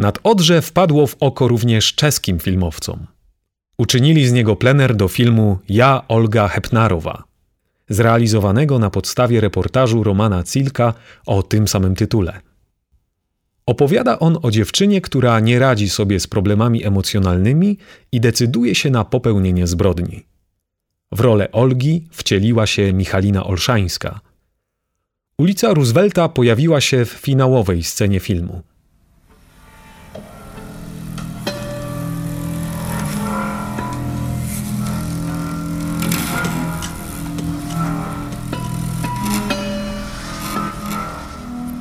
Nad Odrze wpadło w oko również czeskim filmowcom. Uczynili z niego plener do filmu Ja, Olga Hepnarowa, zrealizowanego na podstawie reportażu Romana Cilka o tym samym tytule. Opowiada on o dziewczynie, która nie radzi sobie z problemami emocjonalnymi i decyduje się na popełnienie zbrodni. W rolę Olgi wcieliła się Michalina Olszańska. Ulica Roosevelta pojawiła się w finałowej scenie filmu.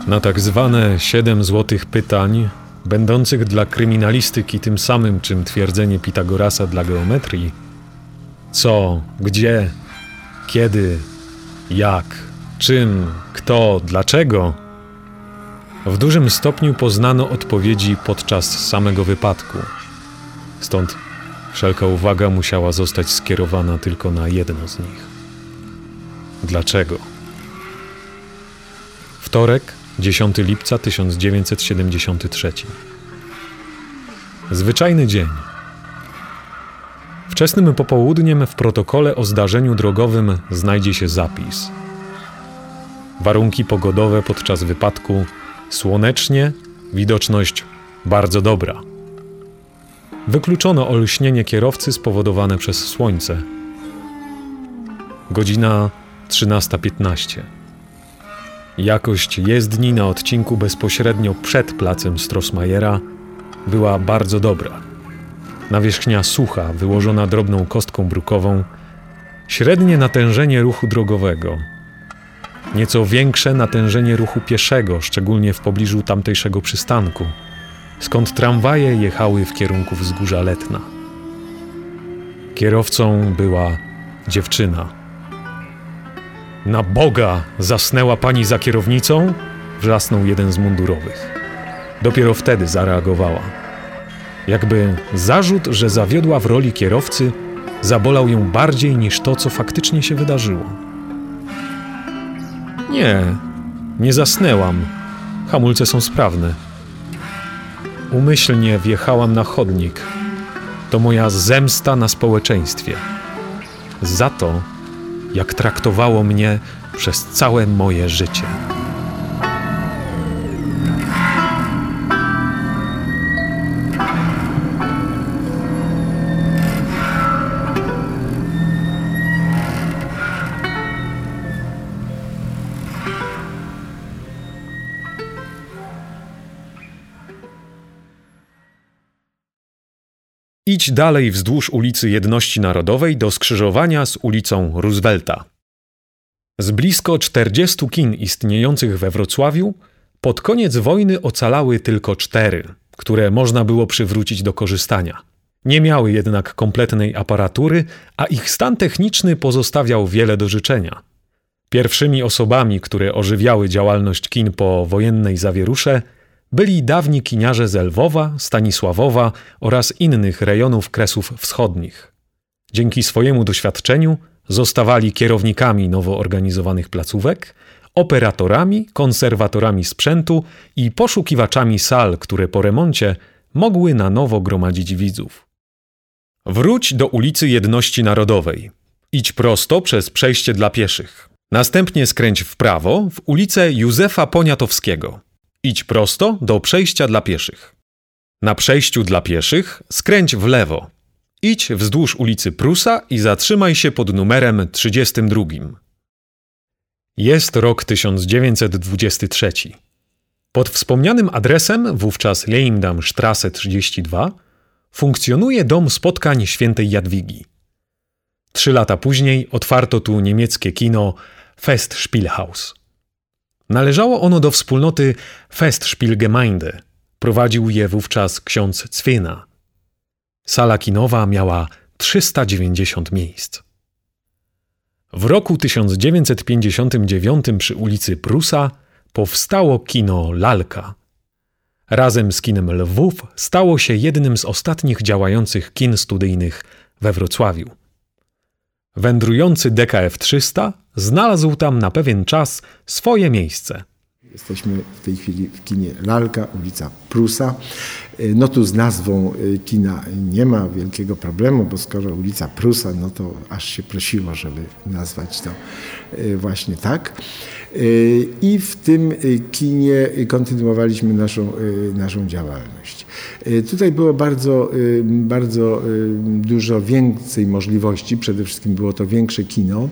Na tak zwane siedem złotych pytań, będących dla kryminalistyki tym samym, czym twierdzenie Pitagorasa dla geometrii, co, gdzie, kiedy, jak, czym, kto, dlaczego, w dużym stopniu poznano odpowiedzi podczas samego wypadku. Stąd wszelka uwaga musiała zostać skierowana tylko na jedno z nich. Dlaczego? Wtorek, 10 lipca 1973. Zwyczajny dzień. Wczesnym popołudniem w protokole o zdarzeniu drogowym znajdzie się zapis. Warunki pogodowe podczas wypadku słonecznie, widoczność bardzo dobra. Wykluczono olśnienie kierowcy spowodowane przez słońce. Godzina 13.15. Jakość jezdni na odcinku bezpośrednio przed placem Strossmayera była bardzo dobra. Nawierzchnia sucha, wyłożona drobną kostką brukową, średnie natężenie ruchu drogowego, nieco większe natężenie ruchu pieszego, szczególnie w pobliżu tamtejszego przystanku, skąd tramwaje jechały w kierunku wzgórza Letna. Kierowcą była dziewczyna na Boga! Zasnęła pani za kierownicą? Wrzasnął jeden z mundurowych. Dopiero wtedy zareagowała. Jakby zarzut, że zawiodła w roli kierowcy, zabolał ją bardziej niż to, co faktycznie się wydarzyło. Nie, nie zasnęłam. Hamulce są sprawne. Umyślnie wjechałam na chodnik. To moja zemsta na społeczeństwie. Za to, jak traktowało mnie przez całe moje życie. Idź dalej wzdłuż ulicy Jedności Narodowej do skrzyżowania z ulicą Roosevelta. Z blisko 40 kin istniejących we Wrocławiu, pod koniec wojny ocalały tylko cztery, które można było przywrócić do korzystania. Nie miały jednak kompletnej aparatury, a ich stan techniczny pozostawiał wiele do życzenia. Pierwszymi osobami, które ożywiały działalność kin po wojennej zawierusze, byli dawni kiniarze z Lwowa, Stanisławowa oraz innych rejonów Kresów Wschodnich. Dzięki swojemu doświadczeniu zostawali kierownikami nowo organizowanych placówek, operatorami, konserwatorami sprzętu i poszukiwaczami sal, które po remoncie mogły na nowo gromadzić widzów. Wróć do ulicy Jedności Narodowej. Idź prosto przez przejście dla pieszych. Następnie skręć w prawo w ulicę Józefa Poniatowskiego. Idź prosto do przejścia dla pieszych. Na przejściu dla pieszych skręć w lewo. Idź wzdłuż ulicy Prusa i zatrzymaj się pod numerem 32. Jest rok 1923. Pod wspomnianym adresem, wówczas Leimdam-Strasse 32, funkcjonuje dom spotkań świętej Jadwigi. Trzy lata później otwarto tu niemieckie kino Festspielhaus. Należało ono do wspólnoty Festspielgemeinde. Prowadził je wówczas ksiądz Cwina. Sala kinowa miała 390 miejsc. W roku 1959 przy ulicy Prusa powstało kino Lalka. Razem z kinem Lwów stało się jednym z ostatnich działających kin studyjnych we Wrocławiu. Wędrujący DKF 300 znalazł tam na pewien czas swoje miejsce. Jesteśmy w tej chwili w kinie Lalka, ulica Prusa. No tu z nazwą y, kina nie ma wielkiego problemu, bo skoro ulica Prusa, no to aż się prosiło, żeby nazwać to y, właśnie tak. Y, I w tym kinie kontynuowaliśmy naszą, naszą działalność. Tutaj było bardzo, bardzo dużo więcej możliwości, przede wszystkim było to większe kino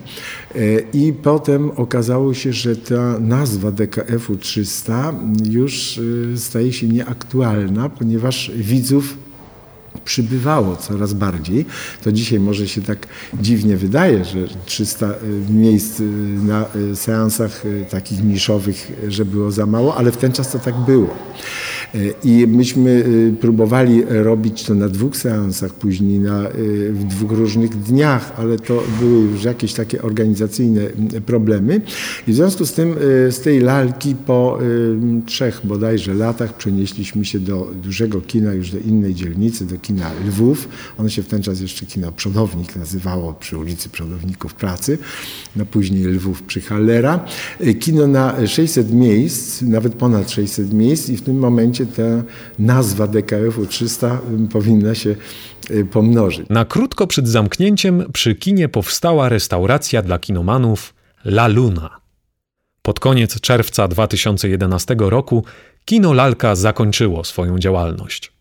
i potem okazało się, że ta nazwa DKF-u 300 już staje się nieaktualna, ponieważ widzów przybywało coraz bardziej. To dzisiaj może się tak dziwnie wydaje, że 300 y, miejsc y, na y, seansach takich niszowych, że było za mało, ale w ten czas to tak było. I myśmy próbowali robić to na dwóch seansach, później na, w dwóch różnych dniach, ale to były już jakieś takie organizacyjne problemy. I w związku z tym z tej lalki po trzech bodajże latach przenieśliśmy się do dużego kina, już do innej dzielnicy, do kina Lwów. Ono się w ten czas jeszcze kino Przodownik nazywało przy ulicy Przodowników Pracy, no później Lwów przy Hallera. E, kino na 600 miejsc, nawet ponad 600 miejsc i w tym momencie ta nazwa DKF-u 300 powinna się e, pomnożyć. Na krótko przed zamknięciem przy kinie powstała restauracja dla kinomanów La Luna. Pod koniec czerwca 2011 roku kino Lalka zakończyło swoją działalność.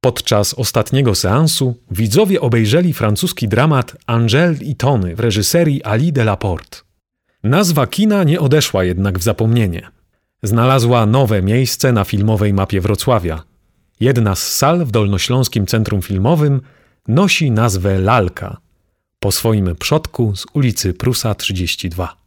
Podczas ostatniego seansu widzowie obejrzeli francuski dramat Angèle i Tony w reżyserii Ali de la Porte. Nazwa kina nie odeszła jednak w zapomnienie. Znalazła nowe miejsce na filmowej mapie Wrocławia. Jedna z sal w Dolnośląskim Centrum Filmowym nosi nazwę Lalka, po swoim przodku z ulicy Prusa 32.